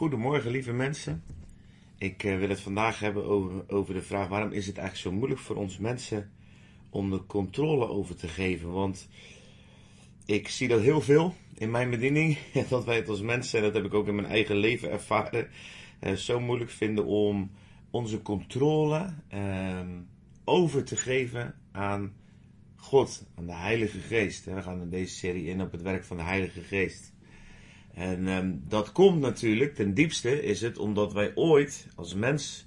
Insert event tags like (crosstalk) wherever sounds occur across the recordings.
Goedemorgen, lieve mensen. Ik eh, wil het vandaag hebben over, de vraag: waarom is het eigenlijk zo moeilijk voor ons mensen om de controle over te geven? Want ik zie dat heel veel in mijn bediening, (laughs) dat wij het als mensen, en dat heb ik ook in mijn eigen leven ervaren, eh, zo moeilijk vinden om onze controle eh, over te geven aan God, aan de Heilige Geest. We gaan in deze serie in op het werk van de Heilige Geest. En um, dat komt natuurlijk, ten diepste is het omdat wij ooit als mens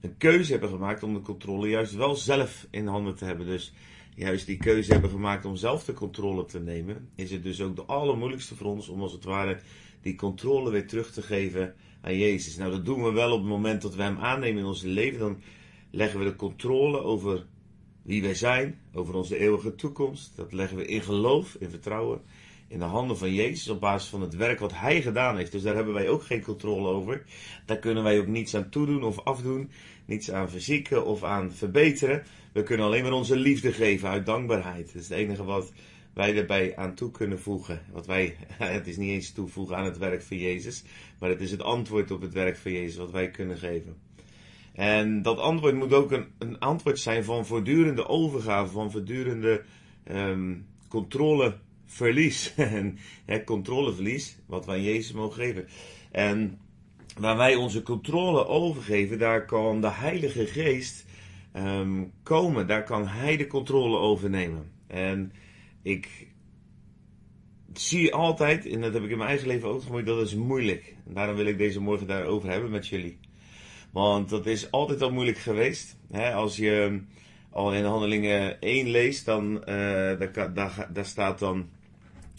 een keuze hebben gemaakt om de controle juist wel zelf in handen te hebben. Dus juist die keuze hebben gemaakt om zelf de controle te nemen, is het dus ook de allermoeilijkste voor ons om als het ware die controle weer terug te geven aan Jezus. Nou, dat doen we wel op het moment dat we Hem aannemen in ons leven. Dan leggen we de controle over wie wij zijn, over onze eeuwige toekomst. Dat leggen we in geloof, in vertrouwen in de handen van Jezus op basis van het werk wat Hij gedaan heeft. Dus daar hebben wij ook geen controle over. Daar kunnen wij ook niets aan toedoen of afdoen, niets aan verzieken of aan verbeteren. We kunnen alleen maar onze liefde geven uit dankbaarheid. Dat is het enige wat wij erbij aan toe kunnen voegen. Wat wij, (laughs) het is niet eens toevoegen aan het werk van Jezus, maar het is het antwoord op het werk van Jezus wat wij kunnen geven. En dat antwoord moet ook een, een antwoord zijn van voortdurende overgave, van voortdurende um, controle verlies. (laughs) hè, controleverlies, wat wij aan Jezus mogen geven. En waar wij onze controle overgeven, daar kan de Heilige Geest um, komen. Daar kan Hij de controle overnemen. En ik zie altijd, en dat heb ik in mijn eigen leven ook gemerkt, dat is moeilijk. Daarom wil ik deze morgen daarover hebben met jullie. Want dat is altijd al moeilijk geweest. Als je al in Handelingen 1 leest, dan uh, daar, daar, daar staat dan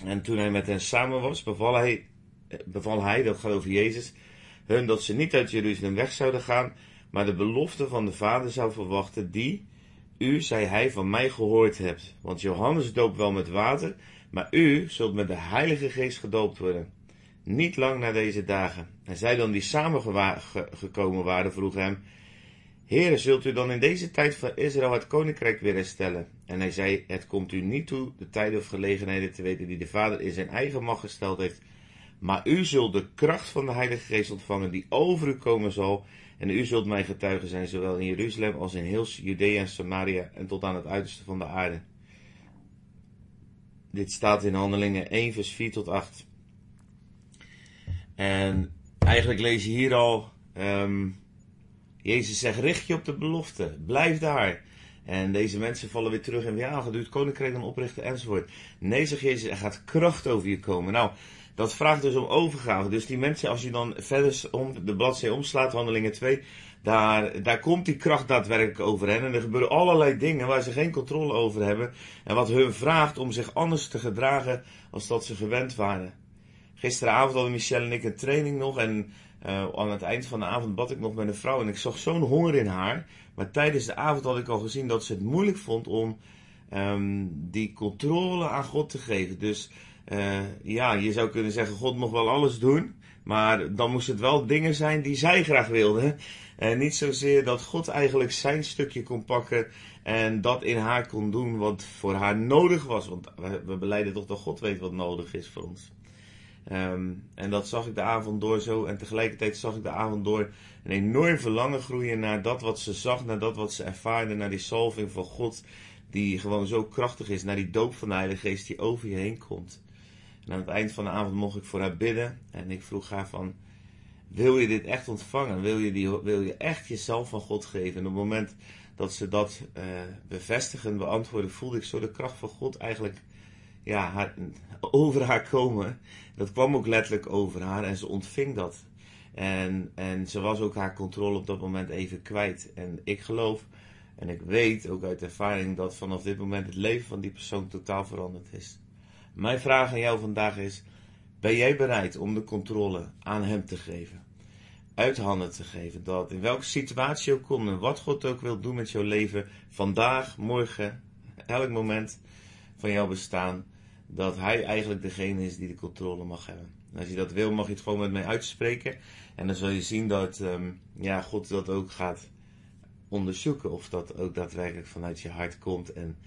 en toen hij met hen samen was, beval hij, beval hij, dat gaat over Jezus, hun dat ze niet uit Jeruzalem weg zouden gaan, maar de belofte van de Vader zou verwachten, die, u, zei hij, van mij gehoord hebt. Want Johannes doopt wel met water, maar u zult met de Heilige Geest gedoopt worden. Niet lang na deze dagen. En zij dan die samengekomen waren, vroegen hem, Heere, zult u dan in deze tijd van Israël het koninkrijk weer herstellen? En hij zei, het komt u niet toe de tijden of gelegenheden te weten die de Vader in zijn eigen macht gesteld heeft. Maar u zult de kracht van de Heilige Geest ontvangen die over u komen zal. En u zult mijn getuigen zijn, zowel in Jeruzalem als in heel Judea en Samaria en tot aan het uiterste van de aarde. Dit staat in Handelingen 1 vers 4 tot 8. En eigenlijk lees je hier al... Um, Jezus zegt, richt je op de belofte, blijf daar. En deze mensen vallen weer terug en weer aan, het koninkrijk dan oprichten enzovoort. Nee, zegt Jezus, er gaat kracht over je komen. Nou, dat vraagt dus om overgave. Dus die mensen, als je dan verder om de bladzijde omslaat, handelingen 2, daar, daar komt die kracht daadwerkelijk over hen. En er gebeuren allerlei dingen waar ze geen controle over hebben. En wat hun vraagt om zich anders te gedragen als dat ze gewend waren. Gisteravond hadden Michelle en ik een training nog. En uh, aan het eind van de avond bad ik nog met een vrouw en ik zag zo'n honger in haar. Maar tijdens de avond had ik al gezien dat ze het moeilijk vond om um, die controle aan God te geven. Dus uh, ja, je zou kunnen zeggen, God mocht wel alles doen. Maar dan moest het wel dingen zijn die zij graag wilde. En niet zozeer dat God eigenlijk zijn stukje kon pakken en dat in haar kon doen wat voor haar nodig was. Want we beleiden toch dat God weet wat nodig is voor ons. Um, en dat zag ik de avond door zo. En tegelijkertijd zag ik de avond door een enorm verlangen groeien naar dat wat ze zag, naar dat wat ze ervaarde, naar die salving van God, die gewoon zo krachtig is, naar die doop van de Heilige Geest die over je heen komt. En aan het eind van de avond mocht ik voor haar bidden. En ik vroeg haar van, wil je dit echt ontvangen? Wil je, die, wil je echt jezelf van God geven? En op het moment dat ze dat uh, bevestigen, beantwoorden, voelde ik zo de kracht van God eigenlijk ja, over haar komen. Dat kwam ook letterlijk over haar en ze ontving dat. En, en ze was ook haar controle op dat moment even kwijt. En ik geloof en ik weet ook uit ervaring dat vanaf dit moment het leven van die persoon totaal veranderd is. Mijn vraag aan jou vandaag is: ben jij bereid om de controle aan hem te geven? Uit handen te geven. Dat in welke situatie ook komt en wat God ook wil doen met jouw leven, vandaag, morgen, elk moment van jouw bestaan dat hij eigenlijk degene is die de controle mag hebben. als je dat wil, mag je het gewoon met mij uitspreken. En dan zul je zien dat um, ja, God dat ook gaat onderzoeken. Of dat ook daadwerkelijk vanuit je hart komt. En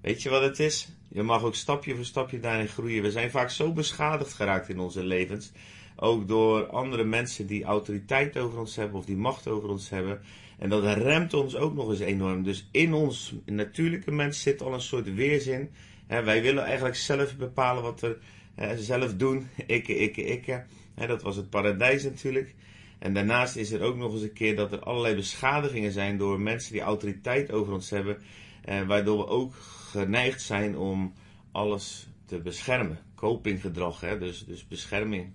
weet je wat het is? Je mag ook stapje voor stapje daarin groeien. We zijn vaak zo beschadigd geraakt in onze levens. ook door andere mensen die autoriteit over ons hebben of die macht over ons hebben. En dat remt ons ook nog eens enorm. Dus in ons natuurlijke mens zit al een soort weerzin. Wij willen eigenlijk zelf bepalen wat we zelf doen. (laughs) Ik, ik, ik. dat was het paradijs natuurlijk. En daarnaast is er ook nog eens een keer dat er allerlei beschadigingen zijn door mensen die autoriteit over ons hebben. Waardoor we ook geneigd zijn om alles te beschermen. Copinggedrag, hè? Dus, dus bescherming.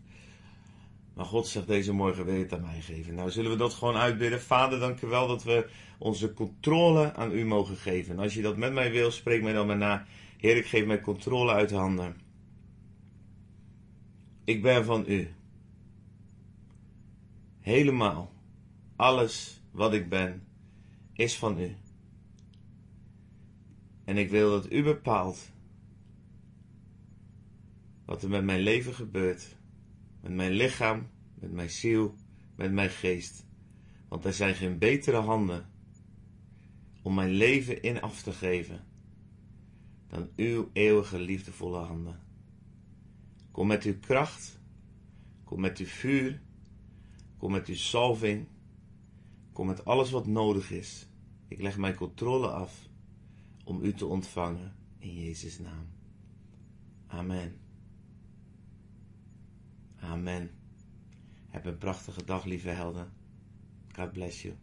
Maar God zegt deze morgen wil je het aan mij geven. Nou zullen we dat gewoon uitbidden. Vader, dank u wel dat we onze controle aan u mogen geven. En als je dat met mij wil, spreek mij dan maar na. Heer, ik geef mij controle uit de handen. Ik ben van u. Helemaal. Alles wat ik ben, is van u. En ik wil dat u bepaalt wat er met mijn leven gebeurt, met mijn lichaam, met mijn ziel, met mijn geest. Want er zijn geen betere handen om mijn leven in af te geven dan uw eeuwige liefdevolle handen. Kom met uw kracht, kom met uw vuur, kom met uw salving, kom met alles wat nodig is. Ik leg mijn controle af om u te ontvangen in Jezus' naam. Amen. Amen. Heb een prachtige dag, lieve helden. God bless you.